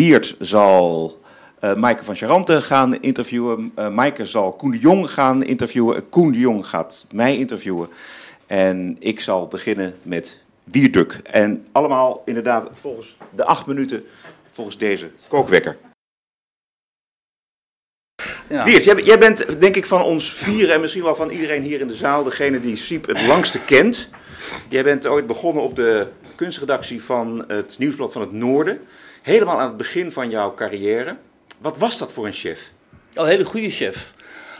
Wiert zal uh, Maaike van Charante gaan interviewen. Uh, Maaike zal Koen de Jong gaan interviewen. Koen de Jong gaat mij interviewen. En ik zal beginnen met Wierduk. En allemaal inderdaad volgens de acht minuten, volgens deze kookwekker. Ja. Wiert, jij, jij, bent denk ik van ons vier en misschien wel van iedereen hier in de zaal degene die Siep het langste kent. Jij bent ooit begonnen op de kunstredactie van het Nieuwsblad van het Noorden. Helemaal aan het begin van jouw carrière. Wat was dat voor een chef? Een hele goede chef.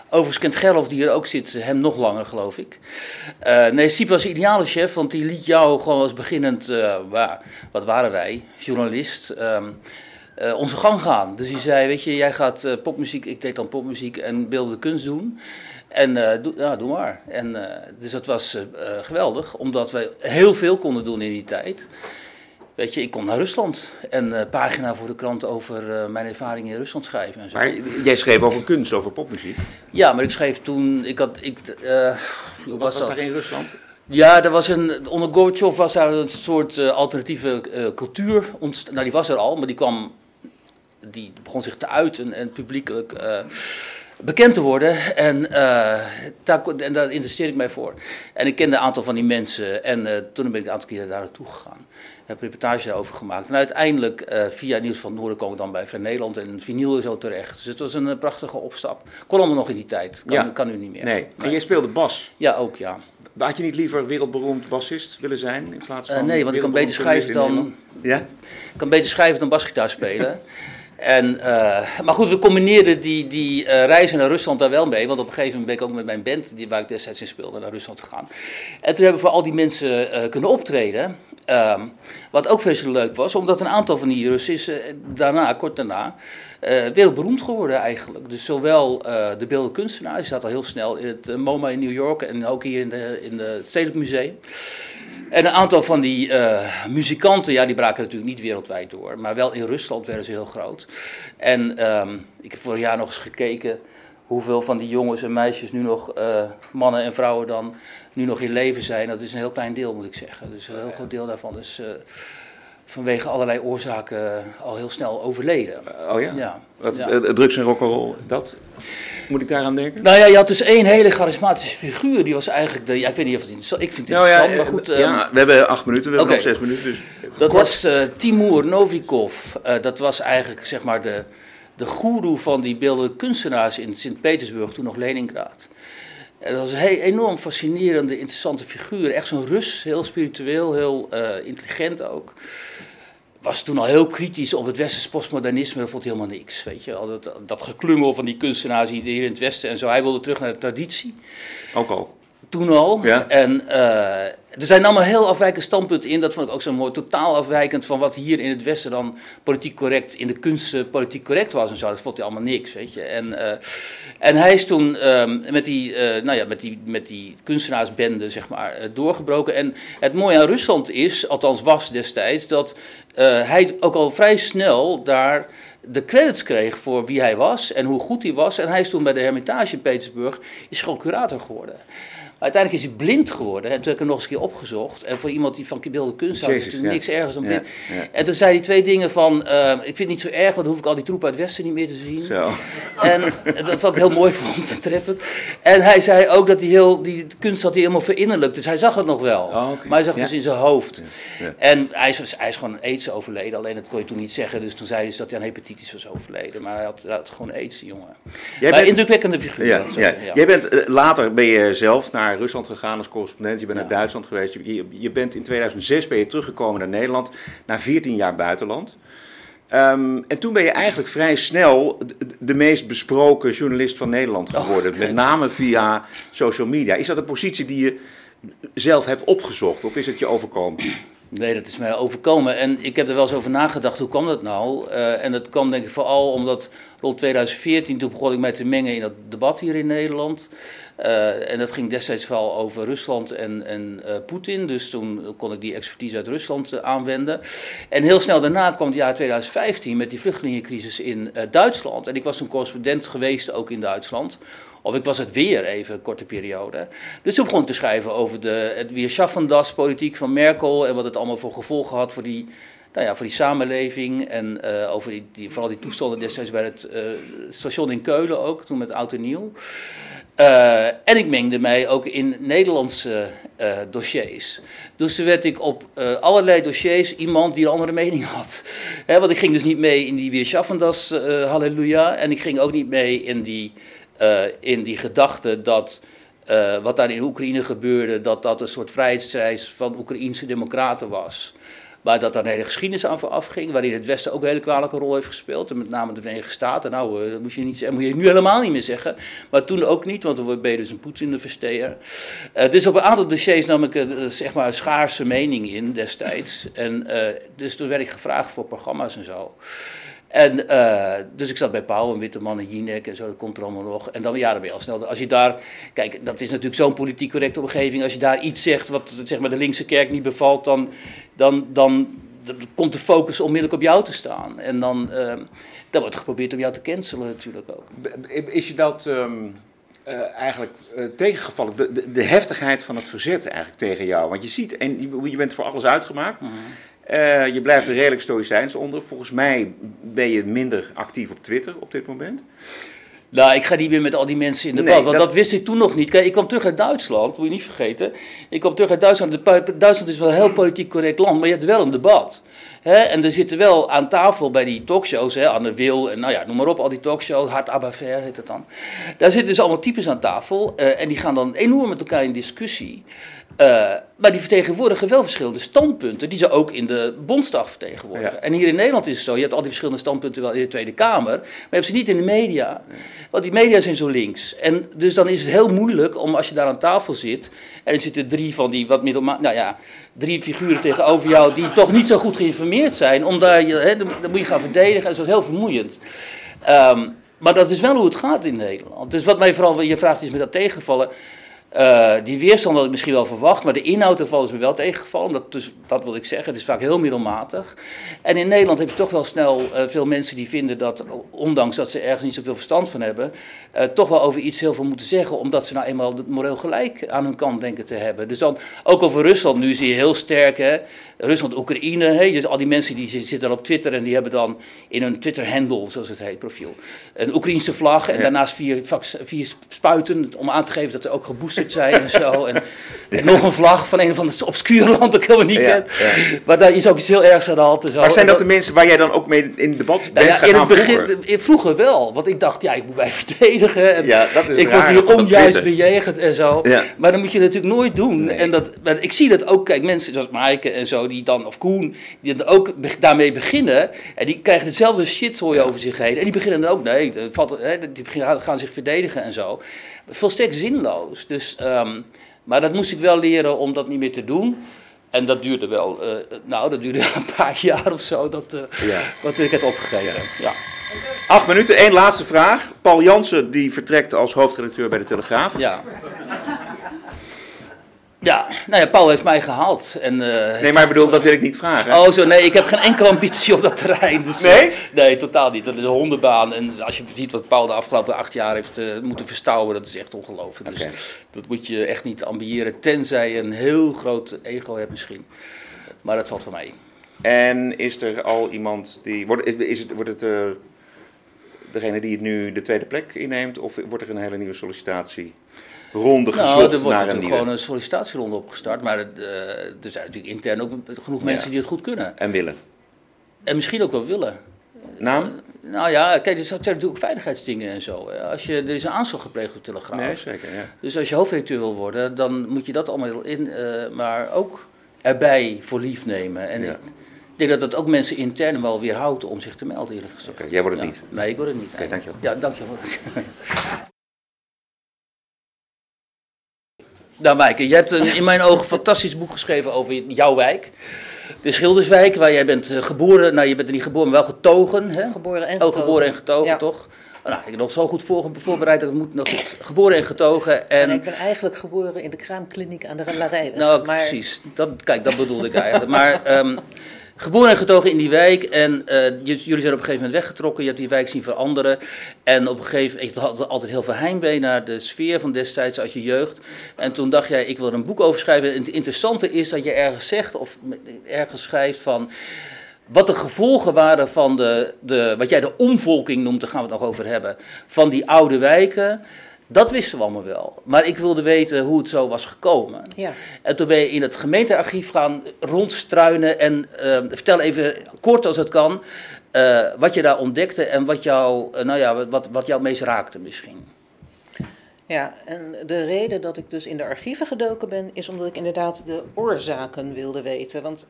Overigens kent die hier ook zit, hem nog langer, geloof ik. Uh, nee, Siep was een ideale chef, want die liet jou gewoon als beginnend, uh, wat waren wij, journalist, um, uh, onze gang gaan. Dus hij zei, weet je, jij gaat popmuziek, ik deed dan popmuziek en beeldende kunst doen. En doe, ja, doe maar. En, dus dat was geweldig, omdat we heel veel konden doen in die tijd. Weet je, ik kon naar Rusland en uh, pagina voor de krant over uh, mijn ervaringen in Rusland schrijven. En zo. Maar jij schreef over kunst, over popmuziek? Ja, maar ik schreef toen, ik had, ik, uh, hoe was, was dat? daar in Rusland? Ja, er was een, onder Gorbachev was daar een soort alternatieve cultuur ontstaan. Nou, die was er al, maar die kwam, die begon zich te uiten en publiekelijk bekend te worden. En, uh, daar, en daar interesseerde ik mij voor. En ik kende een aantal van die mensen. En uh, toen ben ik een aantal keer daar naartoe gegaan. Heb reportage daarover gemaakt. En uiteindelijk, uh, via Nieuws van het Noorden, kwam ik dan bij Ver Nederland en vinyl zo terecht. Dus het was een prachtige opstap. Kon allemaal nog in die tijd. Kan, ja. kan nu niet meer. Nee. En jij speelde bas? Ja, ook ja. Had je niet liever wereldberoemd bassist willen zijn in plaats van. nee, want ik kan beter schrijven dan. Ja? Ik kan beter schrijven dan basgitaar spelen. En, uh, maar goed, we combineerden die, die uh, reizen naar Rusland daar wel mee. Want op een gegeven moment ben ik ook met mijn band, die, waar ik destijds in speelde, naar Rusland gegaan. En toen hebben we voor al die mensen uh, kunnen optreden. Um, wat ook veel leuk was, omdat een aantal van die Russen daarna, kort daarna, wereldberoemd geworden eigenlijk. Dus zowel de beelden kunstenaar, die zat al heel snel in het MoMA in New York en ook hier in, de, in het Stedelijk Museum. En een aantal van die uh, muzikanten, ja, die braken natuurlijk niet wereldwijd door. Maar wel in Rusland werden ze heel groot. En um, ik heb vorig jaar nog eens gekeken hoeveel van die jongens en meisjes nu nog, uh, mannen en vrouwen dan, nu nog in leven zijn. Dat is een heel klein deel, moet ik zeggen. Dus een heel groot deel daarvan is uh, vanwege allerlei oorzaken al heel snel overleden. Oh ja? Ja. Wat, ja. Drugs en rock'n'roll, dat? Moet ik daaraan denken? Nou ja, je had dus één hele charismatische figuur. Die was eigenlijk de. Ja, ik weet niet of het interessant Ik vind het nou, interessant, ja, maar goed. Ja, um, we hebben acht minuten, we hebben nog zes minuten. Dus dat was uh, Timur Novikov. Uh, dat was eigenlijk zeg maar de, de goeroe van die beeldende kunstenaars in Sint-Petersburg, toen nog Leningrad. En dat was een heel, enorm fascinerende, interessante figuur. Echt zo'n Rus, heel spiritueel, heel uh, intelligent ook was toen al heel kritisch op het westers postmodernisme. Dat vond hij helemaal niks. Weet je, dat, dat geklungel van die kunstenaars hier in het Westen en zo. Hij wilde terug naar de traditie. Ook al. Toen al. Ja. En uh, er zijn allemaal heel afwijkende standpunten in. Dat vond ik ook zo mooi. Totaal afwijkend van wat hier in het Westen dan politiek correct, in de kunst uh, politiek correct was en zo. Dat vond hij allemaal niks, weet je. En, uh, en hij is toen um, met, die, nou ja, met, die, met die kunstenaarsbende, zeg maar, doorgebroken. En het mooie aan Rusland is, althans was destijds, dat hij ook al vrij snel daar de credits kreeg voor wie hij was en hoe goed hij was. En hij is toen bij de Hermitage in Petersburg is gewoon curator geworden uiteindelijk is hij blind geworden. En toen heb ik hem nog eens een keer opgezocht. En voor iemand die van beeldende kunst houdt, is niks ergens dan blind. En toen zei hij twee dingen van, uh, ik vind het niet zo erg, want dan hoef ik al die troepen uit het Westen niet meer te zien. Zo. En dat vond ik heel mooi vond, treffend. En hij zei ook dat hij heel, die kunst had hij helemaal verinnerlijkt. Dus hij zag het nog wel. Oh, okay. Maar hij zag het dus in zijn hoofd. En hij is, hij is gewoon aids overleden, alleen dat kon je toen niet zeggen. Dus toen zei hij dus dat hij aan hepatitis was overleden. Maar hij had, hij had gewoon aids, die jongen. Jij maar bent, indrukwekkende figuur. Ja, ja. Jij bent, uh, later ben je zelf naar Rusland gegaan als correspondent. Je bent naar Duitsland geweest. Je, je, bent in 2006 ben je teruggekomen naar Nederland. Na 14 jaar buitenland. Um, en toen ben je eigenlijk vrij snel de, de, meest besproken journalist van Nederland oh, geworden. Met name via social media. Is dat een positie die je zelf hebt opgezocht of is het je overkomen? Nee, dat is mij overkomen. En ik heb er wel eens over nagedacht, hoe kwam dat nou? Uh, en dat kwam denk ik vooral omdat rond 2014, toen begon ik mij te mengen in dat debat hier in Nederland. Uh, en dat ging destijds vooral over Rusland en, en uh, Poetin. Dus toen kon ik die expertise uit Rusland aanwenden. En heel snel daarna kwam het jaar 2015 met die vluchtelingencrisis in Duitsland. En ik was een correspondent geweest ook in Duitsland. Of ik was het weer even, een korte periode. Dus toen begon ik te schrijven over de, het Weerschaffendas-politiek van Merkel. En wat het allemaal voor gevolgen had voor die nou ja, voor die samenleving en over die, vooral die toestanden destijds bij het station in Keulen ook, toen met Oud en Nieuw. en ik mengde mij ook in Nederlandse dossiers. Dus toen werd ik op allerlei dossiers iemand die een andere mening had. want ik ging dus niet mee in die Weerschaffendas halleluja. En ik ging ook niet mee in die, in die gedachte dat uh, wat daar in Oekraïne gebeurde, dat dat een soort vrijheidsstrijd van Oekraïnse democraten was. Maar dat een hele geschiedenis aan vooraf ging, waarin het Westen ook een hele kwalijke rol heeft gespeeld. En met name de Verenigde Staten. Nou, uh, dat moet je, niet, moet je nu helemaal niet meer zeggen. Maar toen ook niet, want dan ben je dus een Poetin de. Uh, dus op een aantal dossiers nam ik zeg maar een schaarse mening in destijds. En dus toen werd ik gevraagd voor programma's en zo. En, uh, dus ik zat bij Pauw en Witteman en Jinek en zo, dat komt er allemaal nog. En dan, ja, dan ben je al snel. Als je daar, kijk, dat is natuurlijk zo'n politiek correcte omgeving. Als je daar iets zegt wat zeg maar, de linkse kerk niet bevalt, dan, dan, dan, dan komt de focus onmiddellijk op jou te staan. En dan, uh, dan wordt geprobeerd om jou te cancelen natuurlijk ook. Is je dat um, uh, eigenlijk tegengevallen, de, de, de, heftigheid van het verzet eigenlijk tegen jou? Want je ziet, en je, je bent voor alles uitgemaakt. -huh. Uh, je blijft er redelijk stoïcijns onder. Volgens mij ben je minder actief op Twitter op dit moment. Nou, ik ga niet meer met al die mensen in debat, nee, want dat... dat... wist ik toen nog niet. Kijk, ik kwam terug uit Duitsland, moet je niet vergeten. Ik kwam terug uit Duitsland. Duitsland is wel een heel politiek correct land, maar je hebt wel een debat. Hè? En er zitten wel aan tafel bij die talkshows, hè, Anne Wil en nou ja, noem maar op, al die talkshows, Hart Abafair heet het dan. Daar zitten dus allemaal types aan tafel uh, en die gaan dan enorm met elkaar in discussie. Uh, maar die vertegenwoordigen wel verschillende standpunten, die ze ook in de Bondsdag vertegenwoordigen. Ja. En hier in Nederland is het zo, je hebt al die verschillende standpunten wel in de Tweede Kamer, maar je hebt ze niet in de media. Want die media zijn zo links. En dus dan is het heel moeilijk om als je daar aan tafel zit, en er zitten drie van die wat middelma nou ja, drie figuren tegenover jou die toch niet zo goed geïnformeerd zijn, om daar, hè, dan, moet je gaan verdedigen en dat is heel vermoeiend. Um, maar dat is wel hoe het gaat in Nederland. Dus wat mij vooral, je vraagt is met dat tegenvallen. Uh, die weerstand had ik misschien wel verwacht, maar de inhoud ervan is me wel tegengevallen. Dat, dus, dat wil ik zeggen, het is vaak heel middelmatig. En in Nederland heb je toch wel snel uh, veel mensen die vinden dat, ondanks dat ze ergens niet zoveel verstand van hebben, uh, toch wel over iets heel veel moeten zeggen, omdat ze nou eenmaal het moreel gelijk aan hun kant denken te hebben. Dus dan, ook over Rusland nu zie je heel sterk, hè, Rusland, Oekraïne, hè, dus al die mensen die zitten dan op Twitter en die hebben dan in hun Twitter-handle, zoals het heet, profiel, een Oekraïnse vlag en ja. daarnaast vier, vier spuiten om aan te geven dat ze ook geboosterd zijn en zo. En, ja. nog een vlag van een van het obscure land dat ik helemaal niet ken. Maar daar is ook iets heel ergs aan de hand. Zo. Maar zijn dat de mensen waar jij dan ook mee in debat bent nou ja, in het begin, vroeger? vroeger wel, want ik dacht, ja, ik moet mij verdedigen. En ja, dat is ik word hier onjuist bejegend en zo. Maar dat moet je natuurlijk nooit doen. Nee. En dat, maar ik zie dat ook, kijk, mensen zoals Maaike en zo, die dan, of Koen, die dan ook daarmee beginnen. En die krijgen hetzelfde shitzooi ja. over zich heen. En die beginnen dan ook, nee, valt, hè, die beginnen, gaan zich verdedigen en zo. Volstrekt zinloos. Dus, um, maar dat moest ik wel leren om dat niet meer te doen. En dat duurde wel, uh, nou, dat duurde een paar jaar of zo, dat, uh, ja. dat ik het opgegeven heb. Ja. Acht minuten, één laatste vraag. Paul Jansen, die vertrekt als hoofdredacteur bij de Telegraaf. Ja. Ja, nou ja, Paul heeft mij gehaald. En, uh, nee, maar ik bedoel, dat wil ik niet vragen. Oh, zo, nee, ik heb geen enkele ambitie op dat terrein. Dus, nee? Uh, nee, totaal niet. Dat is een hondenbaan. En als je ziet wat Paul de afgelopen acht jaar heeft uh, moeten verstouwen, dat is echt ongelooflijk. Okay. Dus dat moet je echt niet ambiëren, tenzij je een heel groot ego hebt misschien. Maar dat valt voor mij. En is er al iemand die. Wordt, is het, wordt het degene die het nu de tweede plek inneemt, of wordt er een hele nieuwe sollicitatie? Ronde gezocht nou, er wordt naar een gewoon een sollicitatieronde opgestart. Maar het, uh, er zijn natuurlijk intern ook genoeg mensen ja. die het goed kunnen. En willen. En misschien ook wel willen. Naam? Uh, nou ja, kijk, er zijn natuurlijk ook veiligheidsdingen en zo. Als je, er is een aanslag gepleegd op Telegraaf. Nee, zeker, ja. Dus als je hoofdredacteur wil worden, dan moet je dat allemaal in, uh, maar ook erbij voor lief nemen. En ja. ik denk dat dat ook mensen intern wel weerhoudt om zich te melden, eerlijk gezegd. Oké, okay, jij wordt het ja. niet? Nee, ik word het niet. Oké, okay, dankjewel. Ja, dankjewel. Nou, Maaike, je hebt een, in mijn ogen een fantastisch boek geschreven over jouw wijk. De Schilderswijk, waar jij bent uh, geboren. Nou, je bent er niet geboren, maar wel getogen. Hè? Geboren en getogen. Oh, geboren en getogen, ja. toch? Nou, ik heb nog zo goed voor, voorbereid dat het moet nog goed. Geboren en getogen. En... en ik ben eigenlijk geboren in de kraamkliniek aan de Larijweg. Nou, maar... precies. Dat, kijk, dat bedoelde ik eigenlijk. Maar um, geboren en getogen in die wijk. En uh, jullie zijn op een gegeven moment weggetrokken. Je hebt die wijk zien veranderen. En op een gegeven moment, ik had altijd heel veel heimwee naar de sfeer van destijds als je jeugd. En toen dacht jij, ik wil er een boek over schrijven. En het interessante is dat je ergens zegt, of ergens schrijft van... wat de gevolgen waren van de, de, wat jij de omvolking noemt, daar gaan we het nog over hebben, van die oude wijken. Dat wisten we allemaal wel. Maar ik wilde weten hoe het zo was gekomen. Ja. En toen ben je in het gemeentearchief gaan rondstruinen. En uh, vertel even kort als het kan. Uh, wat je daar ontdekte en wat jou, uh, nou ja, wat, wat jou meest raakte misschien. Ja, en de reden dat ik dus in de archieven gedoken ben, is omdat ik inderdaad de oorzaken wilde weten. Want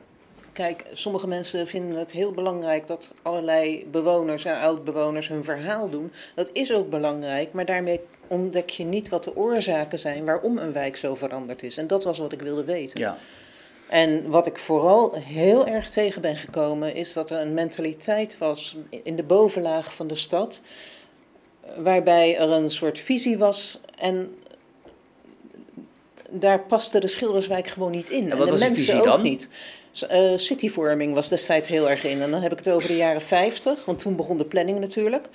kijk, sommige mensen vinden het heel belangrijk dat allerlei bewoners en oud-bewoners hun verhaal doen. Dat is ook belangrijk, maar daarmee ontdek je niet wat de oorzaken zijn waarom een wijk zo veranderd is. En dat was wat ik wilde weten. Ja. En wat ik vooral heel erg tegen ben gekomen, is dat er een mentaliteit was in de bovenlaag van de stad, waarbij er een soort visie was en daar paste de Schilderswijk gewoon niet in. En, wat de mensen ook niet. Uh, cityvorming was destijds heel erg in. En dan heb ik het over de jaren 50, want toen begon de planning natuurlijk.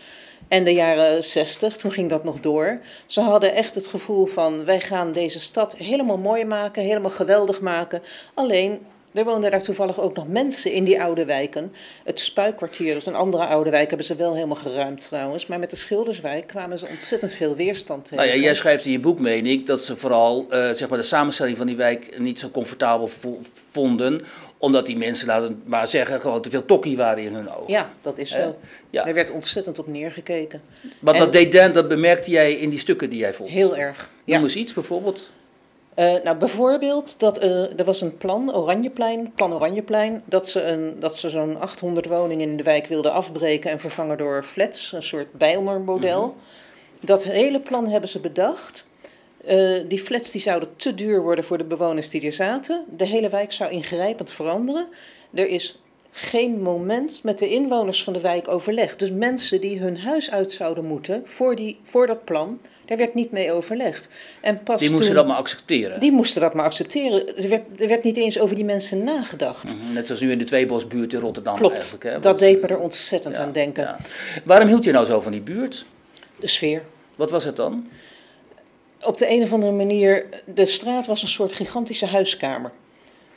En de jaren 60, toen ging dat nog door. Ze hadden echt het gevoel van: wij gaan deze stad helemaal mooi maken, helemaal geweldig maken. Alleen, er woonden daar toevallig ook nog mensen in die oude wijken. Het Spuikkwartier, dus een andere oude wijk, hebben ze wel helemaal geruimd trouwens. Maar met de Schilderswijk kwamen ze ontzettend veel weerstand tegen. Nou ja, jij schrijft in je boek, meen ik, dat ze vooral uh, zeg maar de samenstelling van die wijk niet zo comfortabel vonden omdat die mensen, laten we maar zeggen, gewoon te veel tokkie waren in hun ogen. Ja, dat is zo. Ja. Er werd ontzettend op neergekeken. Maar En- dat deed Dan, dat bemerkte jij in die stukken die jij vond. Heel erg. Ja. Noem eens iets bijvoorbeeld. Eh, nou, bijvoorbeeld, dat, eh, er was een plan, Oranjeplein, plan Oranjeplein, dat ze, een, dat ze zo'n 800 woningen in de wijk wilden afbreken en vervangen door flats, een soort Bijlmer-model. Dat hele plan hebben ze bedacht. Eh, die flats die zouden te duur worden voor de bewoners die er zaten. De hele wijk zou ingrijpend veranderen. Er is geen moment met de inwoners van de wijk overlegd. Dus mensen die hun huis uit zouden moeten voor, die, voor dat plan, daar werd niet mee overlegd. En pas Die moesten toen- dat maar accepteren. die moesten dat maar accepteren. Er werd, er werd niet eens over die mensen nagedacht. Mhm, Net zoals nu in de Tweebosbuurt in Rotterdam Klopt, eigenlijk. Hè? dat deed me er ontzettend ja, aan denken. ja. Waarom hield je nou zo van die buurt? De sfeer. Wat was het dan? Op de een of andere manier, de straat was een soort gigantische huiskamer.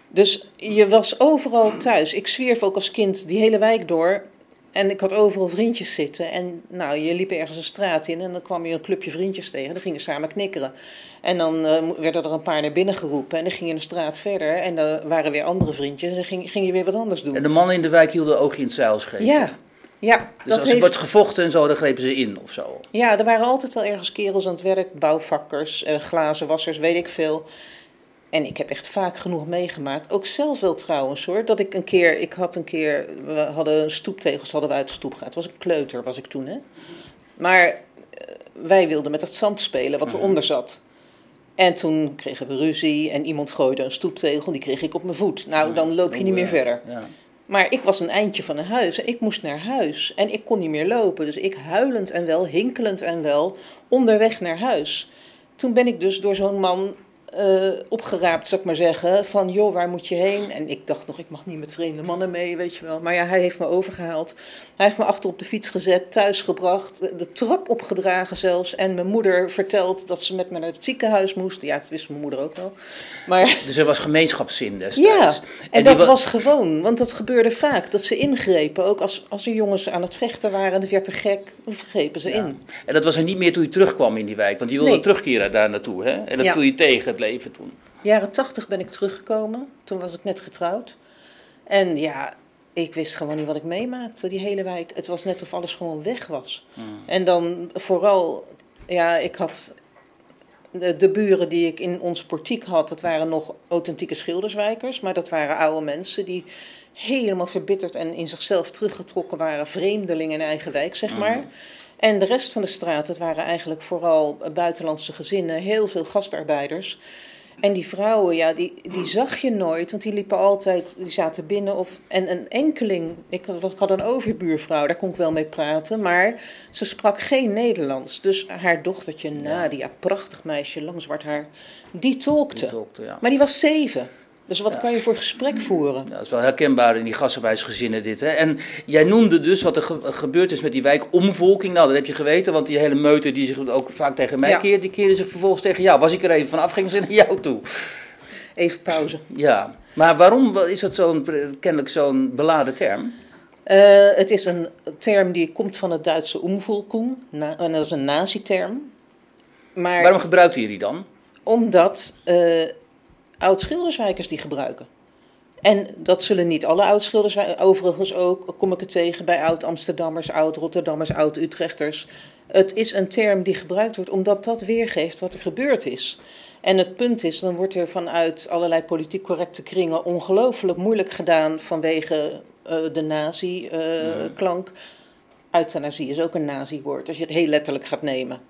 Dus je was overal thuis. Ik zwierf ook als kind die hele wijk door. En ik had overal vriendjes zitten. En nou, je liep ergens een straat in en dan kwam je een clubje vriendjes tegen. Dan gingen samen knikkeren. En dan eh, werden er een paar naar binnen geroepen. En dan ging je een straat verder. En dan waren weer andere vriendjes. En dan ging, ging je weer wat anders doen. En de mannen in de wijk hielden oogje in het zeil. Ja, ja, Dus dat als er heeft... wordt gevochten en zo, dan grepen ze in of zo. ja, er waren altijd wel ergens kerels aan het werk, bouwvakkers, eh, glazenwassers, weet ik veel. En ik heb echt vaak genoeg meegemaakt, ook zelf wel trouwens hoor, dat ik een keer, ik had een keer, we hadden stoeptegels hadden we uit de stoep gehaald. Het was een kleuter, was ik toen hè. Maar eh, wij wilden met het zand spelen wat eronder zat. En toen kregen we ruzie en iemand gooide een stoeptegel, die kreeg ik op mijn voet. Nou, dan loop je niet meer verder. Ja. Maar ik was een eindje van een huis en ik moest naar huis. En ik kon niet meer lopen. Dus ik huilend en wel, hinkelend en wel, onderweg naar huis. Toen ben ik dus door zo'n man eh, opgeraapt, zou ik maar zeggen. Van, joh, waar moet je heen? En ik dacht nog, ik mag niet met vreemde mannen mee, weet je wel. Maar ja, hij heeft me overgehaald. Hij heeft me achter op de fiets gezet, thuis gebracht. de- De trap opgedragen zelfs. En mijn moeder verteld dat ze met me naar het ziekenhuis moest. Ja, dat wist mijn moeder ook wel. Maar... Dus er was gemeenschapszin destijds. Ja, en, dat wa- was gewoon, want dat gebeurde vaak. Dat ze ingrepen, ook als, als er jongens aan het vechten waren en het werd te gek, dan grepen ze Ja. in. En dat was er niet meer toen je terugkwam in die wijk, want je wilde Nee. terugkeren daar naartoe. Hè? En dat Ja. viel je tegen, het leven toen. Jaren tachtig ben ik teruggekomen, toen was ik net getrouwd. En ja, ik wist gewoon niet wat ik meemaakte, die hele wijk. Het was net of alles gewoon weg was. En dan vooral, ja, ik had de, de buren die ik in ons portiek had, dat waren nog authentieke schilderswijkers. Maar dat waren oude mensen die helemaal verbitterd en in zichzelf teruggetrokken waren. Vreemdelingen in eigen wijk, zeg maar. En de rest van de straat, dat waren eigenlijk vooral buitenlandse gezinnen, heel veel gastarbeiders. En die vrouwen, ja, die, die zag je nooit, want die liepen altijd, die zaten binnen. Of, en een enkeling, ik had, ik had een overbuurvrouw, daar kon ik wel mee praten, maar ze sprak geen Nederlands. Dus haar dochtertje Nadia, prachtig meisje, lang zwart haar, die tolkte. Die tolkte, ja. Maar die was zeven. Dus wat Ja. kan je voor gesprek voeren? Ja, dat is wel herkenbaar in die gastarbeidgezinnen dit. Hè? En jij noemde dus wat er ge- gebeurd is met die wijk omvolking. Nou, dat heb je geweten, want die hele meute die zich ook vaak tegen mij Ja. keert, die keerde zich vervolgens tegen jou. Was ik er even vanaf, gingen ze naar jou toe. even pauze. Ja, maar waarom is het zo'n, kennelijk zo'n beladen term? Uh, het is een term die komt van het Duitse Umvolkung, en dat is een nazi-term. Maar waarom gebruiken jullie dan? Omdat uh, oud-schilderswijkers die gebruiken. En dat zullen niet alle oud-schilders, overigens ook kom ik het tegen bij oud-Amsterdammers, oud-Rotterdammers, oud-Utrechters. Het is een term die gebruikt wordt omdat dat weergeeft wat er gebeurd is. En het punt is, dan wordt er vanuit allerlei politiek correcte kringen ongelooflijk moeilijk gedaan vanwege uh, de nazi-klank. Uh, Euthanasie is ook een nazi-woord, als je het heel letterlijk gaat nemen.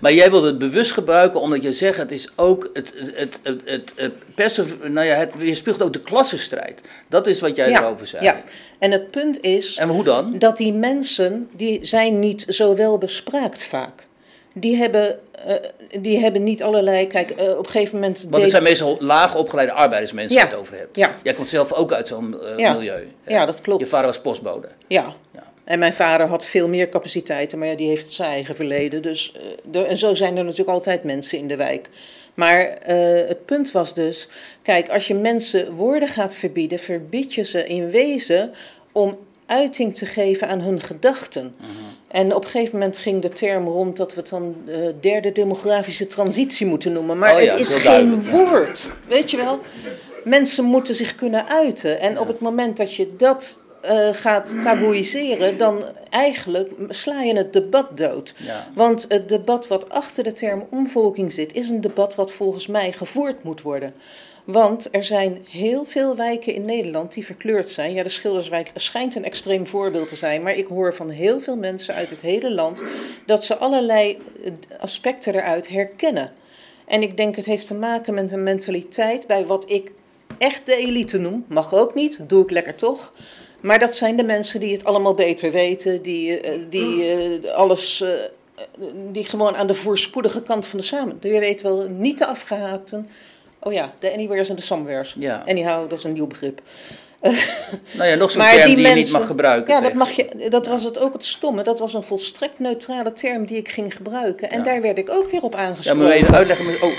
Maar jij wilde het bewust gebruiken omdat je zegt het is ook het, het, het, het, het nou ja, het weerspiegelt ook de klassenstrijd. Dat is wat jij ja, erover zei. Ja, en het punt is. En hoe dan? Dat die mensen, die zijn niet zo wel bespraakt vaak. Die hebben, uh, die hebben niet allerlei. Kijk, uh, op een gegeven moment. Want het zijn meestal laag opgeleide arbeidersmensen ja. waar je het over hebt. Ja. Jij komt zelf ook uit zo'n uh, ja. milieu. Ja, dat klopt. Je vader was postbode. Ja. ja. En mijn vader had veel meer capaciteiten, maar ja, die heeft zijn eigen verleden. Dus, uh, en zo zijn er natuurlijk altijd mensen in de wijk. Maar uh, het punt was dus, kijk, als je mensen woorden gaat verbieden, verbied je ze in wezen om uiting te geven aan hun gedachten. -huh. En op een gegeven moment ging de term rond dat we het dan uh, derde demografische transitie moeten noemen. Maar oh, ja, het is geen woord, weet je wel? Mensen moeten zich kunnen uiten. En ja. op het moment dat je dat uh, gaat taboeiseren, dan eigenlijk sla je het debat dood. Ja. Want het debat wat achter de term omvolking zit, is een debat wat volgens mij gevoerd moet worden. Want er zijn heel veel wijken in Nederland die verkleurd zijn. Ja, de Schilderswijk schijnt een extreem voorbeeld te zijn. Maar ik hoor van heel veel mensen uit het hele land dat ze allerlei aspecten eruit herkennen. En ik denk het heeft te maken met een mentaliteit bij wat ik echt de elite noem. Mag ook niet, doe ik lekker toch. Maar dat zijn de mensen die het allemaal beter weten, die, die uh, alles, uh, die gewoon aan de voorspoedige kant van de samen. Je weet wel, niet de afgehaakten. Oh ja, de anywheres en de somewheres. Ja. Anyhow, dat is een nieuw begrip. nou ja, nog zo'n term die, die mensen, je niet mag gebruiken. Ja, dat, mag je, dat was het ook het stomme. Dat was een volstrekt neutrale term die ik ging gebruiken. En ja. daar werd ik ook weer op aangesproken. Ja, maar even uitleggen. Oh,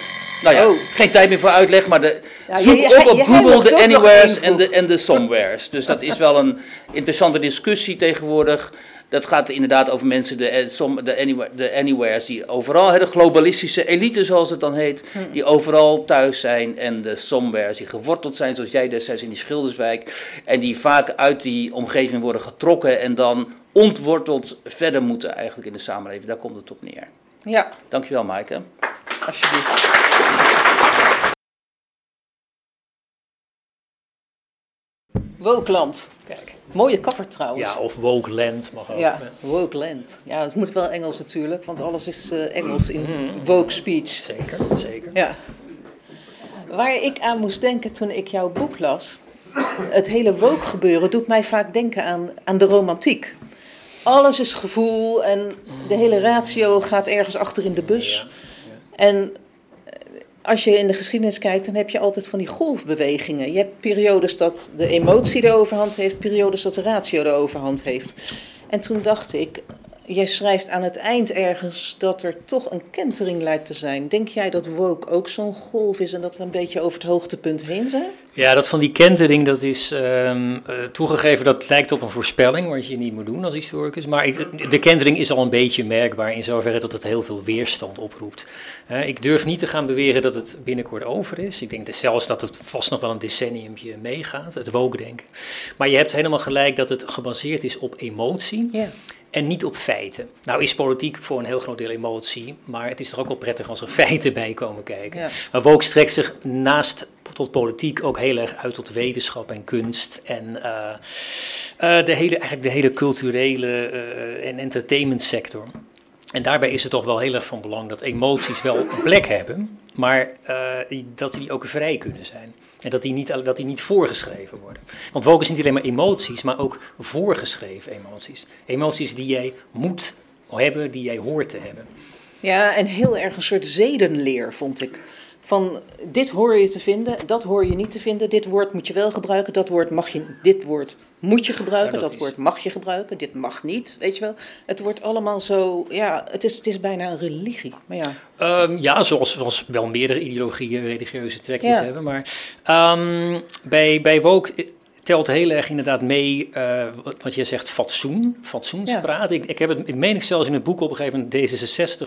nou ja, oh. geen tijd meer voor uitleg, maar de, ja, zoek je, op op Google de anywheres en de, en de somewheres. Dus dat is wel een interessante discussie tegenwoordig. Dat gaat inderdaad over mensen, de, de, anywhere, de anywheres, die overal, de globalistische elite zoals het dan heet, die overal thuis zijn. En de somewheres, die geworteld zijn, zoals jij destijds in die Schilderswijk. En die vaak uit die omgeving worden getrokken en dan ontworteld verder moeten eigenlijk in de samenleving. Daar komt het op neer. Ja. Dankjewel, Maaike. Alsjeblieft. Wokeland. Kijk, mooie cover trouwens. Ja, of Wokeland mag ook. Ja, Wokeland. Ja, het moet wel Engels natuurlijk, want alles is uh, Engels in mm. woke speech. Zeker, zeker. Ja. Waar ik aan moest denken toen ik jouw boek las, het hele woke gebeuren doet mij vaak denken aan, aan de romantiek. Alles is gevoel en de hele ratio gaat ergens achter in de bus. Ja. En als je in de geschiedenis kijkt, dan heb je altijd van die golfbewegingen. Je hebt periodes dat de emotie de overhand heeft, periodes dat de ratio de overhand heeft. En toen dacht ik, jij schrijft aan het eind ergens dat er toch een kentering lijkt te zijn. Denk jij dat woke ook zo'n golf is en dat we een beetje over het hoogtepunt heen zijn? Ja, dat van die kentering, dat is um, uh, toegegeven, dat lijkt op een voorspelling, wat je niet moet doen als historicus. Maar ik, de kentering is al een beetje merkbaar in zoverre dat het heel veel weerstand oproept. Uh, ik durf niet te gaan beweren dat het binnenkort over is. Ik denk zelfs dat het vast nog wel een decenniumpje meegaat, het woke denken. Maar je hebt helemaal gelijk dat het gebaseerd is op emotie. Ja en niet op feiten. Nou is politiek voor een heel groot deel emotie, maar het is toch ook wel prettig als er feiten bij komen kijken. Ja. Maar woke strekt zich naast tot politiek ook heel erg uit tot wetenschap en kunst en uh, uh, de, hele, eigenlijk de hele culturele uh, en entertainment sector. En daarbij is het toch wel heel erg van belang dat emoties wel een plek hebben, maar dat die ook vrij kunnen zijn. En dat die, niet, dat die niet voorgeschreven worden. Want woke is niet alleen maar emoties, maar ook voorgeschreven emoties. Emoties die jij moet hebben, die jij hoort te hebben. Ja, en heel erg een soort zedenleer vond ik. Van dit hoor je te vinden, dat hoor je niet te vinden. Dit woord moet je wel gebruiken, dat woord mag je, dit woord moet je gebruiken, Ja, dat woord mag je gebruiken, dit mag niet. Weet je wel? Het wordt allemaal zo, ja, het is, het is bijna een religie. Maar ja, Ehm, ja, zoals, zoals wel meerdere ideologieën religieuze trekjes Ja. hebben. Maar ehm, bij, bij woke telt heel erg inderdaad mee eh, wat, je zegt, fatsoen, fatsoenspraat. Ik, ik heb het, ik meen ik zelfs in het boek op een gegeven moment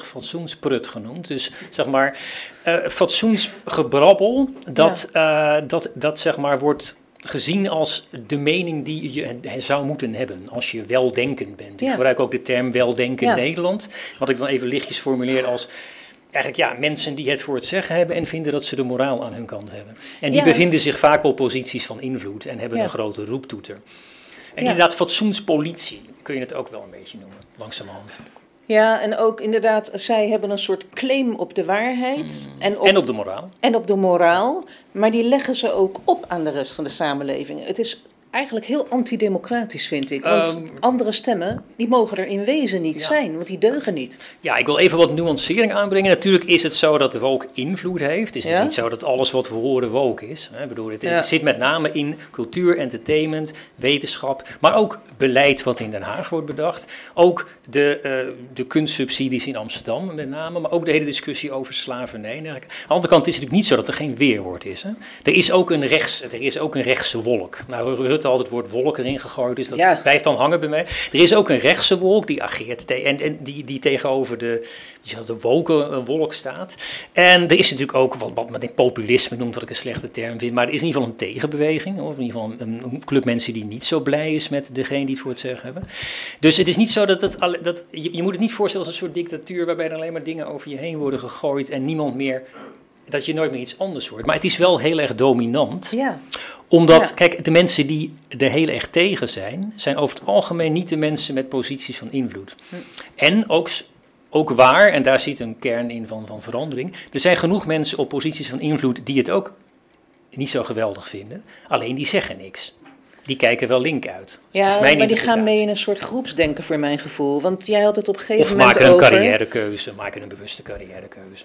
D66 fatsoensprut genoemd. Dus zeg maar, eh fatsoensgebrabbel, dat, eh, dat, dat zeg maar wordt gezien als de mening die je zou moeten hebben als je weldenkend bent. Ik Ja. gebruik ook de term weldenken in Nederland. Wat ik dan even lichtjes formuleer als eigenlijk ja, mensen die het voor het zeggen hebben en vinden dat ze de moraal aan hun kant hebben. En die Ja. bevinden zich vaak op posities van invloed en hebben Ja. een grote roeptoeter. En Ja. inderdaad, fatsoenspolitie kun je het ook wel een beetje noemen, langzamerhand. ja, en ook inderdaad, zij hebben een soort claim op de waarheid en, op, En op de moraal. en op de moraal, maar die leggen ze ook op aan de rest van de samenleving. Het is eigenlijk heel antidemocratisch, vind ik. Want Ehm, andere stemmen, die mogen er in wezen niet Ja. zijn, want die deugen niet. Ja, ik wil even wat nuancering aanbrengen. Natuurlijk is het zo dat woke invloed heeft. Het is Ja? niet zo dat alles wat we horen woke is. Hè. Ik bedoel, het, zit met name in cultuur, entertainment, wetenschap, maar ook beleid wat in Den Haag wordt bedacht. Ook de, eh, de kunstsubsidies in Amsterdam met name, maar ook de hele discussie over slavernij. Aan de andere kant is het natuurlijk niet zo dat er geen weerwoord is. Hè. Er is ook een rechts, er is ook een rechtse wolk. Nou, Rutte had het woord wolk erin gegooid, dus dat Ja. blijft dan hangen bij mij. Er is ook een rechtse wolk die ageert te- en, en die, die tegenover de, de woke eh, wolk staat. En er is natuurlijk ook wat, wat men in populisme noemt, wat ik een slechte term vind, maar er is in ieder geval een tegenbeweging, of in ieder geval een, een club mensen die niet zo blij is met degene die het voor het zeggen hebben. Dus het is niet zo dat het, dat je, je moet het niet voorstellen als een soort dictatuur waarbij er alleen maar dingen over je heen worden gegooid en niemand meer, dat je nooit meer iets anders hoort. Maar het is wel heel erg dominant Ja, omdat, Ja. kijk, de mensen die er heel erg tegen zijn, zijn over het algemeen niet de mensen met posities van invloed. Hm. En ook, ook waar, en daar zit een kern in van, van verandering, er zijn genoeg mensen op posities van invloed die het ook niet zo geweldig vinden. Alleen die zeggen niks. Die kijken wel link uit. Ja maar die gaan mee in een soort groepsdenken voor mijn gevoel. Want jij had het op een gegeven Of moment maken een over... carrièrekeuze, maken een bewuste carrièrekeuze.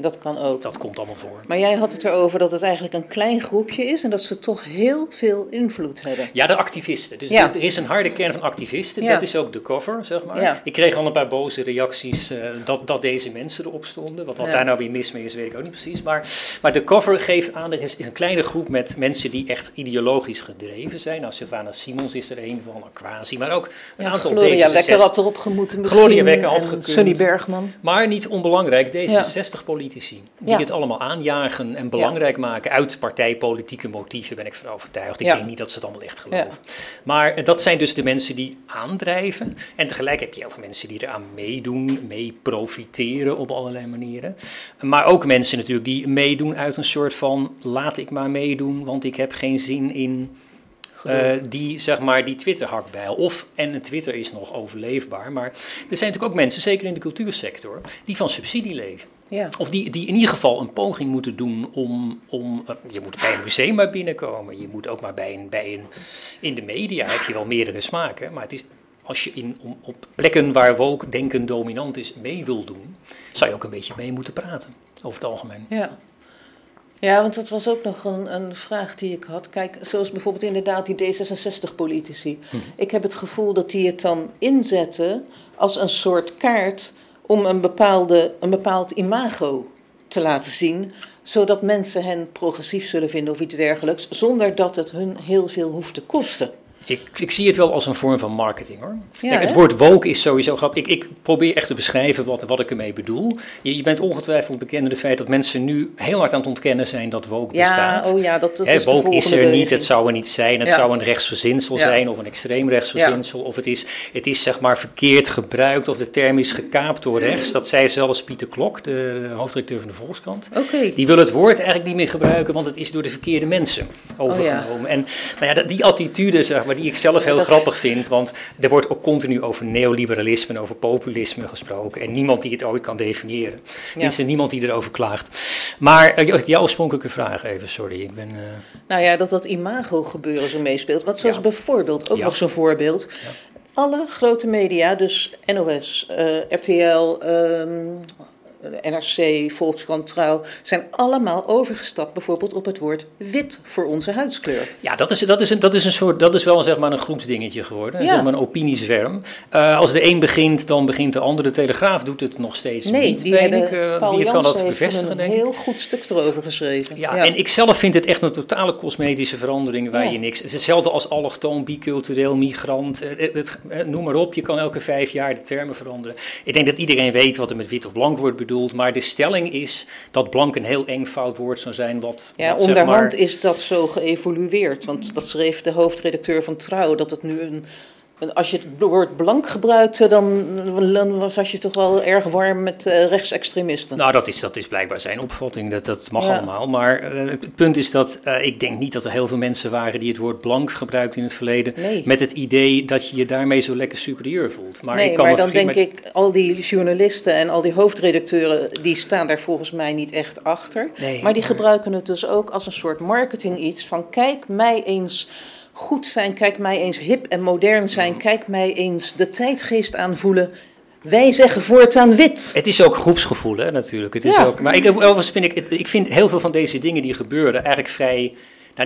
Dat kan ook. Dat komt allemaal voor. Maar jij had het erover dat het eigenlijk een klein groepje is en dat ze toch heel veel invloed hebben. Ja, de activisten. Dus Ja. er is een harde kern van activisten. Ja. Dat is ook de cover, zeg maar. Ja. Ik kreeg al een paar boze reacties eh, dat, dat deze mensen erop stonden. Wat, wat daar nou weer mis mee is, weet ik ook niet precies. Maar, maar de cover geeft aan, er is, is een kleine groep met mensen die echt ideologisch gedreven zijn. Nou, Sylvana Simons is er een van, Aquasi, maar ook een aantal Gloria D66. Wekker had erop gemoeten misschien. Gloria Wekker had gekund. Sunny Bergman. Maar niet onbelangrijk, D66-politici. Die Ja. het allemaal aanjagen en belangrijk maken. Uit partijpolitieke motieven ben ik van overtuigd. Ik Ja. denk niet dat ze het allemaal echt geloven. Maar dat zijn dus de mensen die aandrijven. En tegelijk heb je heel veel mensen die eraan meedoen, mee profiteren op allerlei manieren. Maar ook mensen natuurlijk die meedoen uit een soort van laat ik maar meedoen, want ik heb geen zin in eh, die, zeg maar, die Twitter-hakbijl. Of, en Twitter is nog overleefbaar, maar er zijn natuurlijk ook mensen, zeker in de cultuursector, die van subsidie leven. Ja. Of die, die in ieder geval een poging moeten doen om, om eh, je moet bij een museum maar binnenkomen. Je moet ook maar bij een, bij een, in de media heb je wel meerdere smaken, maar het is, als je in, om, op plekken waar woke denken dominant is mee wil doen, zou je ook een beetje mee moeten praten, over het algemeen. Ja. Ja, want dat was ook nog een, een vraag die ik had. Kijk, zoals bijvoorbeeld inderdaad die D66-politici. Ik heb het gevoel dat die het dan inzetten als een soort kaart om een, bepaalde, een bepaald imago te laten zien. Zodat mensen hen progressief zullen vinden of iets dergelijks. Zonder dat het hun heel veel hoeft te kosten. Ik, ik zie het wel als een vorm van marketing hoor. Ja, Kijk, het woord woke is sowieso grappig. Ik, ik probeer echt te beschrijven wat, wat ik ermee bedoel. Je, je bent ongetwijfeld bekend met het feit dat mensen nu heel hard aan het ontkennen zijn dat woke Ja, bestaat. oh ja, dat, dat is woke is er niet, het zou er niet zijn. Het Ja. zou een rechtsverzinsel zijn of een extreem rechtsverzinsel. Of het is, het is zeg maar verkeerd gebruikt of de term is gekaapt door rechts. Dat zei zelfs Pieter Klok, de, hoofdredacteur van de Volkskrant. Die wil het woord eigenlijk niet meer gebruiken, want het is door de verkeerde mensen overgenomen. En nou ja, die attitude, zeg maar, die ik zelf heel Dat- grappig vind, want er wordt ook continu over neoliberalisme en over populisme gesproken. En niemand die het ooit kan definiëren. Tenminste, niemand die erover klaagt. Maar eh, jouw oorspronkelijke vraag even, sorry. Ik ben, eh, Nou ja, dat dat imago gebeuren zo meespeelt. Want zoals Ja. bijvoorbeeld, ook Ja. nog zo'n voorbeeld. Alle grote media, dus NOS, eh, RTL, ehm, NRC, Volkskrant, Trouw, zijn allemaal overgestapt bijvoorbeeld op het woord wit voor onze huidskleur. Ja, dat is, dat is, een, dat is, een soort, dat is wel zeg maar een groepsdingetje geworden, Ja. zeg maar een opiniezwerm. Eh, als de een begint, dan begint de ander. De Telegraaf doet het nog steeds Nee, niet, die hebben, ik. Eh, Paul wie kan dat bevestigen, een denk ik. heel goed stuk erover geschreven. Ja, en ik zelf vind het echt een totale cosmetische verandering waar Ja. je niks... Het is hetzelfde als allochtoon, bicultureel, migrant, eh, het- het- eh, noem maar op. Je kan elke vijf jaar de termen veranderen. Ik denk dat iedereen weet wat er met wit of blank wordt bedoeld. Maar de stelling is dat blank een heel eng fout woord zou zijn. Wat, Ja, wat, onderhand maar- is dat zo geëvolueerd. Want dat schreef de hoofdredacteur van Trouw, dat het nu een... Als je het woord blank gebruikte, dan, dan was je toch wel erg warm met eh, rechtsextremisten. Nou, dat is, dat is blijkbaar zijn opvatting. Dat, dat mag Ja. allemaal. Maar eh, het punt is dat eh, ik denk niet dat er heel veel mensen waren die het woord blank gebruikten in het verleden. Nee. Met het idee dat je je daarmee zo lekker superieur voelt. Maar nee, ik kan maar dan denk met- ik, al die journalisten en al die hoofdredacteuren, die staan daar volgens mij niet echt achter. Nee, maar die maar- gebruiken het dus ook als een soort marketing iets van kijk mij eens goed zijn, kijk mij eens hip en modern zijn, kijk mij eens de tijdgeest aanvoelen. Wij zeggen voortaan wit. Het is ook groepsgevoel, hè, natuurlijk. Het is Ja. ook, maar ik, overigens vind ik, ik vind heel veel van deze dingen die gebeuren eigenlijk vrij,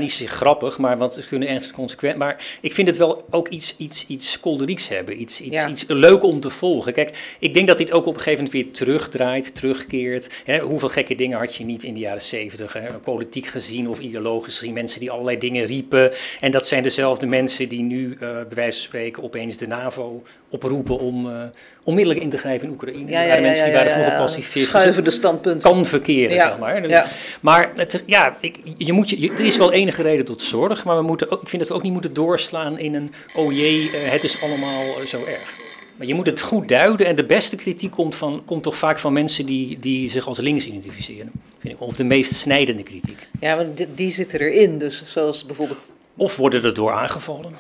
niet zozeer grappig, maar want ze kunnen ergens consequent. Maar ik vind het wel ook iets, iets, iets kolderieks hebben, iets, iets, Ja. iets leuk om te volgen. Kijk, ik denk dat dit ook op een gegeven moment weer terugdraait, terugkeert. Hè, hoeveel gekke dingen had je niet in de jaren zeventig, politiek gezien of ideologisch gezien, mensen die allerlei dingen riepen. En dat zijn dezelfde mensen die nu, eh bij wijze van spreken, opeens de NAVO oproepen om eh, onmiddellijk in te grijpen in Oekraïne. Ja, mensen die waren vroeger ja. pacifisten. Schuiven de standpunten. kan verkeren, zeg maar. Dus- ja. Maar het, ja, ik, je moet je, je- er is wel enige reden tot zorg, maar we moeten ook, ik vind dat we ook niet moeten doorslaan in een, oh jee, eh, het is allemaal eh, zo erg. Maar je moet het goed duiden en de beste kritiek komt, van, komt toch vaak van mensen die, die zich als links identificeren. Vind ik, of de meest snijdende kritiek. Ja, want die, die zitten erin. Dus zoals bijvoorbeeld Of worden er door aangevallen.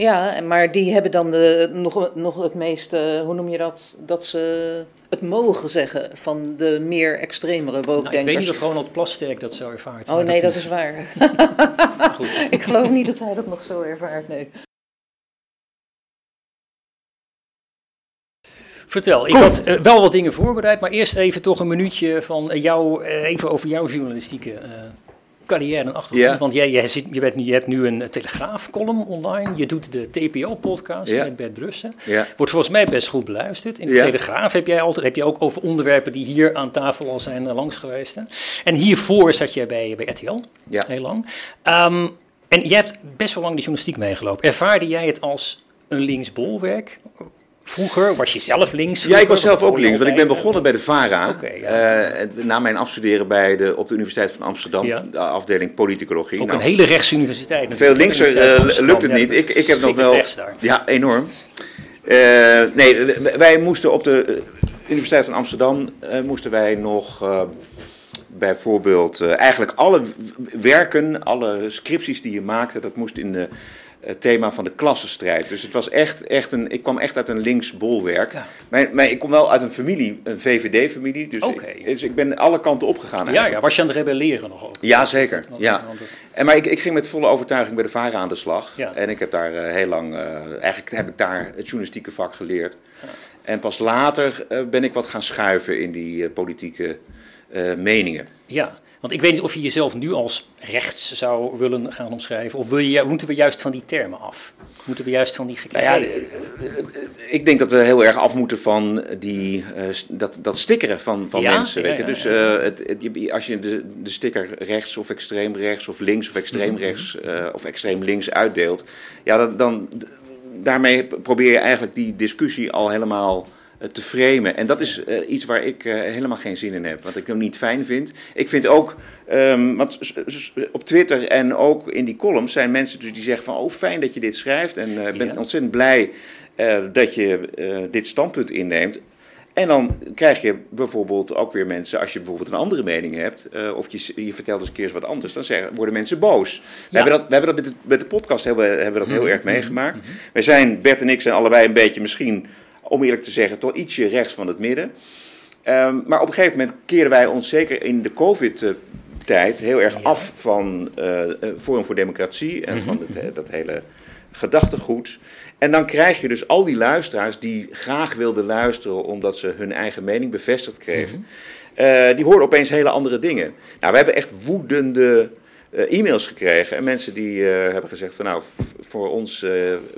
Ja, maar die hebben dan de, nog, nog het meeste, hoe noem je dat, dat ze het mogen zeggen van de meer extremere Nou, ik weet wookdenkers. niet of Ronald Plasterk dat zo ervaart. oh nee, dat is waar. goed. Ik geloof niet dat hij dat nog zo ervaart, nee. Vertel, ik had eh, wel wat dingen voorbereid, maar eerst even toch een minuutje van eh, jou, eh, even over jouw journalistieke eh, carrière en achtergrond. Want jij, jij, zit, je, bent, je hebt nu een Telegraaf-column online, je doet de TPO-podcast met Bert Brussen. Wordt volgens mij best goed beluisterd. In de. Telegraaf heb jij altijd, heb je ook over onderwerpen die hier aan tafel al zijn eh, langs geweest. Hè? En hiervoor zat jij bij, bij RTL, heel lang. Ehm, en jij hebt best wel lang de journalistiek meegelopen. Ervaarde jij het als een linksbolwerk? Vroeger was je zelf links? Ja, ik was zelf ook links, want ik ben begonnen bij de VARA. Ja. Eh, na mijn afstuderen bij de, op de Universiteit van Amsterdam, Ja. de afdeling politicologie. Ook Nou, een hele rechtsuniversiteit. veel linkser Amsterdam, lukt het niet. Ik, ik heb nog wel... Ja, enorm. Nee, wij moesten op de Universiteit van Amsterdam moesten wij nog bijvoorbeeld eigenlijk alle werken, alle scripties die je maakte, dat moest in de het thema van de klassenstrijd. Dus het was echt, echt een, ik kwam echt uit een links bolwerk. Ja. Maar, maar ik kom wel uit een familie, een VVD-familie. Dus, ik, dus ik ben alle kanten opgegaan. Ja, eigenlijk. ja, was je aan het rebelleren nog ook? Ja, zeker. Ja. En, maar ik, ik ging met volle overtuiging bij de VARA aan de slag. Ja. En ik heb daar eh, heel lang, eh, eigenlijk heb ik daar het journalistieke vak geleerd. En pas later eh, ben ik wat gaan schuiven in die eh, politieke eh, meningen. Ja, want ik weet niet of je jezelf nu als rechts zou willen gaan omschrijven. Of wil je, moeten we juist van die termen af? Moeten we juist van die Nou ja, eh, eh, ik denk dat we heel erg af moeten van die, eh, dat, dat stickeren van, van Ja, mensen. Weet je? Dus het, als je de, de sticker rechts of extreem rechts of links of extreem Mhm. rechts of extreem links uitdeelt, ja, dan, daarmee probeer je eigenlijk die discussie al helemaal te framen. En dat is eh, iets waar ik eh, helemaal geen zin in heb, wat ik hem niet fijn vind. Ik vind ook, ehm, want op Twitter en ook in die columns zijn mensen dus die zeggen van, oh fijn dat je dit schrijft en ik ben Ja. ontzettend blij eh, dat je eh, dit standpunt inneemt. En dan krijg je bijvoorbeeld ook weer mensen, als je bijvoorbeeld een andere mening hebt, eh, of je, je vertelt eens een keer eens wat anders, dan zeggen, worden mensen boos. We hebben dat, we hebben dat met, de, met de podcast hebben, hebben we dat heel Mhm, erg meegemaakt. Wij zijn, Bert en ik zijn allebei een beetje misschien, om eerlijk te zeggen, toch ietsje rechts van het midden. Ehm, maar op een gegeven moment keren wij ons zeker in de COVID-tijd heel erg Ja. af van eh, Forum voor Democratie en Mhm, van het, eh, dat hele gedachtegoed. En dan krijg je dus al die luisteraars die graag wilden luisteren omdat ze hun eigen mening bevestigd kregen. Eh, die hoorden opeens hele andere dingen. Nou, we hebben echt woedende uh, e-mails gekregen. En mensen die uh, hebben gezegd van nou, voor ons, uh,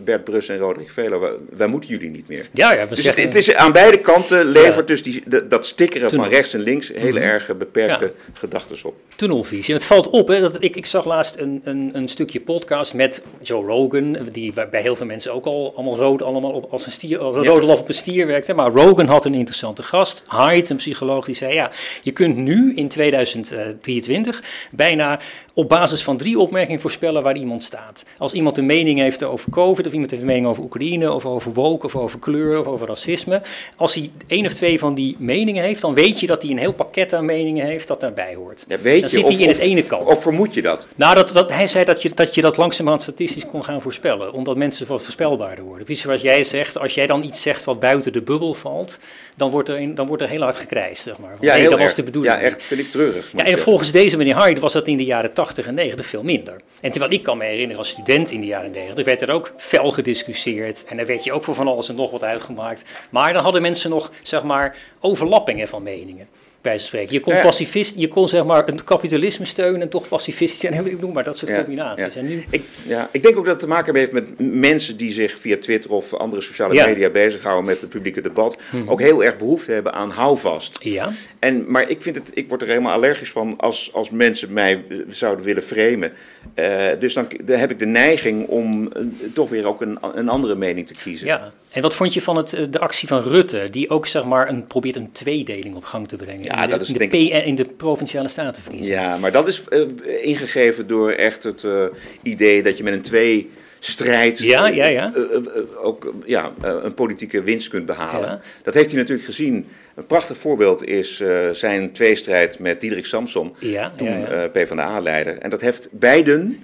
Bert Brus en Roderick Velo, wij, moeten jullie niet meer. Ja, ja, we dus zeggen... het, is aan beide kanten levert ja. dus die, dat stickeren Tunnel. van rechts en links hele mm -hmm. erg beperkte ja. gedachten op. Tunnelvisie. En het valt op, hè, dat ik, ik zag laatst een, een, een stukje podcast met Joe Rogan, die bij heel veel mensen ook al allemaal rood allemaal op, als een stier, als een rode lap op een stier werkte. Maar Rogan had een interessante gast, Haidt, een psycholoog, die zei ja, je kunt nu in 2023 bijna op basis van drie opmerkingen voorspellen waar iemand staat. Als iemand een mening heeft over COVID, of iemand heeft een mening over Oekraïne, of over woke, of over kleur, of over racisme. Als hij één of twee van die meningen heeft, dan weet je dat hij een heel pakket aan meningen heeft dat daarbij hoort. Ja, weet dan je, zit hij of, in het ene kamp. Of vermoed je dat? Nou, dat, dat, hij zei dat je, dat je dat langzamerhand statistisch kon gaan voorspellen, omdat mensen wat voorspelbaarder worden. Precies wat jij zegt, als jij dan iets zegt wat buiten de bubbel valt, dan wordt er, dan wordt er heel hard gekrijsd, zeg maar. Ja, nee, dat was erg. de bedoeling. Ja, echt vind ik treurig. Ja, en zeggen. volgens deze meneer Hyde was dat in de jaren 80 en 90 veel minder. En terwijl ik kan me herinneren als student in de jaren 90, werd er ook fel gediscussieerd. En daar werd je ook voor van alles en nog wat uitgemaakt. Maar dan hadden mensen nog, zeg maar, overlappingen van meningen. Bij spreken. Je kon, Ja. pacifist, je kon zeg maar het kapitalisme steunen en toch pacifistisch zijn. Ik noem maar dat soort Ja, combinaties. ja. En nu, Ik, ja, ik denk ook dat het te maken heeft met mensen die zich via Twitter of andere sociale. Mhm. media bezighouden met het publieke debat. Ook heel erg behoefte hebben aan houvast. ja, En, maar ik, vind het, ik word er helemaal allergisch van als, als mensen mij eh, zouden willen framen. Eh, dus dan, dan heb ik de neiging om eh, toch weer ook een, een andere mening te kiezen. ja. En wat vond je van het, eh, de actie van Rutte, die ook zeg maar een, probeert een tweedeling op gang te brengen Ja, in, de, dat is in, de denk P- in de provinciale statenverkiezingen? Ja, maar dat is eh, ingegeven door echt het eh, idee dat je met een twee-strijd Ja, ja, ja. eh, eh, ook ja, een politieke winst kunt behalen. Ja. Dat heeft hij natuurlijk gezien. Een prachtig voorbeeld is zijn tweestrijd met Diederik Samsom, Ja, toen ja, ja. PvdA-leider. En dat heeft beiden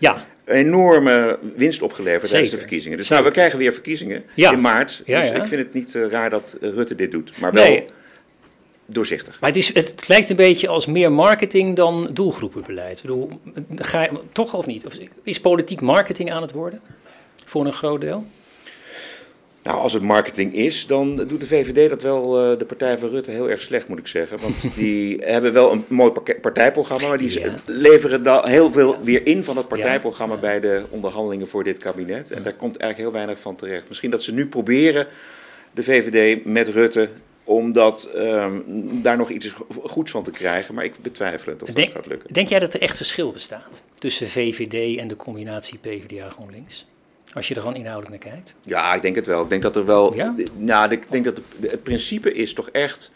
enorme winst opgeleverd tijdens de verkiezingen. Dus Zeker. nou, we krijgen weer verkiezingen Ja. in maart. Ja, dus ja. ik vind het niet eh, raar dat eh, Rutte dit doet. Maar wel Nee. doorzichtig. Maar het, is, het, het lijkt een beetje als meer marketing dan doelgroepenbeleid. Ik bedoel, ga je, toch of niet? Of is politiek marketing aan het worden? Voor een groot deel? Nou, als het marketing is, dan doet de VVD dat wel, eh, de partij van Rutte, heel erg slecht, moet ik zeggen. Want die hebben wel een mooi partijprogramma, maar die Ja. leveren dan heel veel weer in van dat partijprogramma bij de onderhandelingen voor dit kabinet. En daar komt eigenlijk heel weinig van terecht. Misschien dat ze nu proberen, de VVD met Rutte, om dat, ehm, daar nog iets goeds van te krijgen. Maar ik betwijfel het of Denk, dat gaat lukken. denk jij dat er echt verschil bestaat tussen VVD en de combinatie PvdA GroenLinks? Als je er gewoon inhoudelijk naar kijkt. Ja, ik denk het wel. Ik denk dat er wel. Ja? Nou, ik denk dat het, het principe is toch echt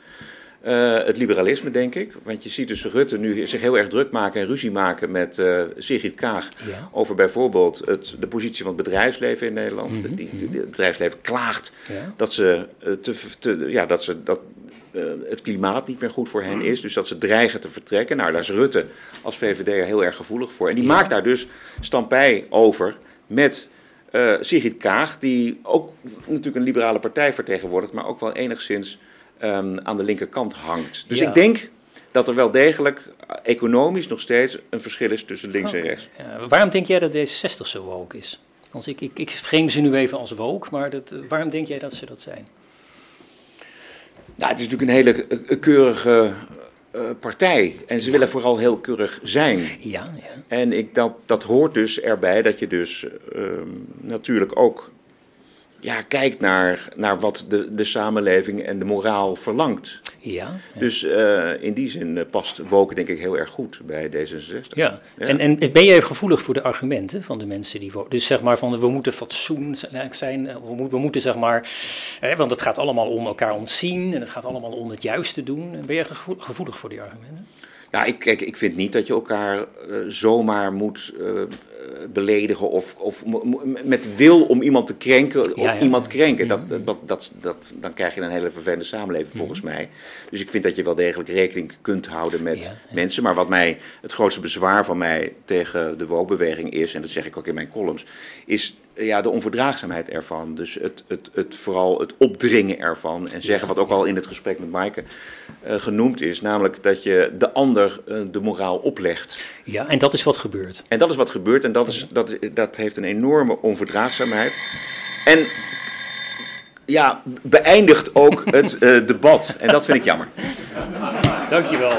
eh, het liberalisme, denk ik. Want je ziet dus Rutte nu zich heel erg druk maken en ruzie maken met eh Sigrid Kaag. Ja. Over bijvoorbeeld het, de positie van het bedrijfsleven in Nederland. Mhm, Die, die- het bedrijfsleven klaagt Ja. dat, ze, eh, te, te, ja, dat, ze, dat het klimaat niet meer goed voor hen is. Dus dat ze dreigen te vertrekken. Nou, daar is Rutte als VVD heel erg gevoelig voor. En die Ja. maakt daar dus stampij over met eh Sigrid Kaag, die ook natuurlijk een liberale partij vertegenwoordigt, maar ook wel enigszins ehm, aan de linkerkant hangt. Dus Ja. ik denk dat er wel degelijk eh, economisch nog steeds een verschil is tussen links en rechts. Ja, waarom denk jij dat D66 zo woke is? Als ik, ik, ik frame ze nu even als woke, maar dat, eh, waarom denk jij dat ze dat zijn? Nou, het is natuurlijk een hele keurige eh, partij. En ze willen vooral heel keurig zijn. Ja, ja. En ik, dat, dat hoort dus erbij dat je dus ehm, natuurlijk ook ja, kijkt naar, naar wat de, de samenleving en de moraal verlangt. Ja, ja. Dus eh, in die zin eh, past woken denk ik heel erg goed bij D66. Ja, Ja. En, en ben je even gevoelig voor de argumenten van de mensen die Dus zeg maar van we moeten fatsoenlijk zijn, eh, we, moet- we moeten zeg maar, hè, want het gaat allemaal om elkaar ontzien en het gaat allemaal om het juiste doen. Ben je gevo- gevoelig voor die argumenten? Ja, ik, kijk, ik vind niet dat je elkaar eh, zomaar moet eh, eh, beledigen of, of met wil om iemand te krenken, of Ja, ja. iemand krenken. Dat, dat, dat, dat, dat- dan krijg je een hele vervelende samenleving volgens mij. Dus ik vind dat je wel degelijk rekening kunt houden met mensen. Maar wat mij, het grootste bezwaar van mij tegen de woonbeweging is, en dat zeg ik ook in mijn columns, is ja, de onverdraagzaamheid ervan. Dus het, het, het, vooral het opdringen ervan en zeggen wat ook al in het gesprek met Maaike eh, genoemd is, namelijk dat je de ander eh, de moraal oplegt. Ja, en dat is wat gebeurt. En dat is wat gebeurt en dat, is, dat, dat heeft een enorme onverdraagzaamheid. En ja, beëindigt ook het eh, debat. En dat vind ik jammer. Dankjewel.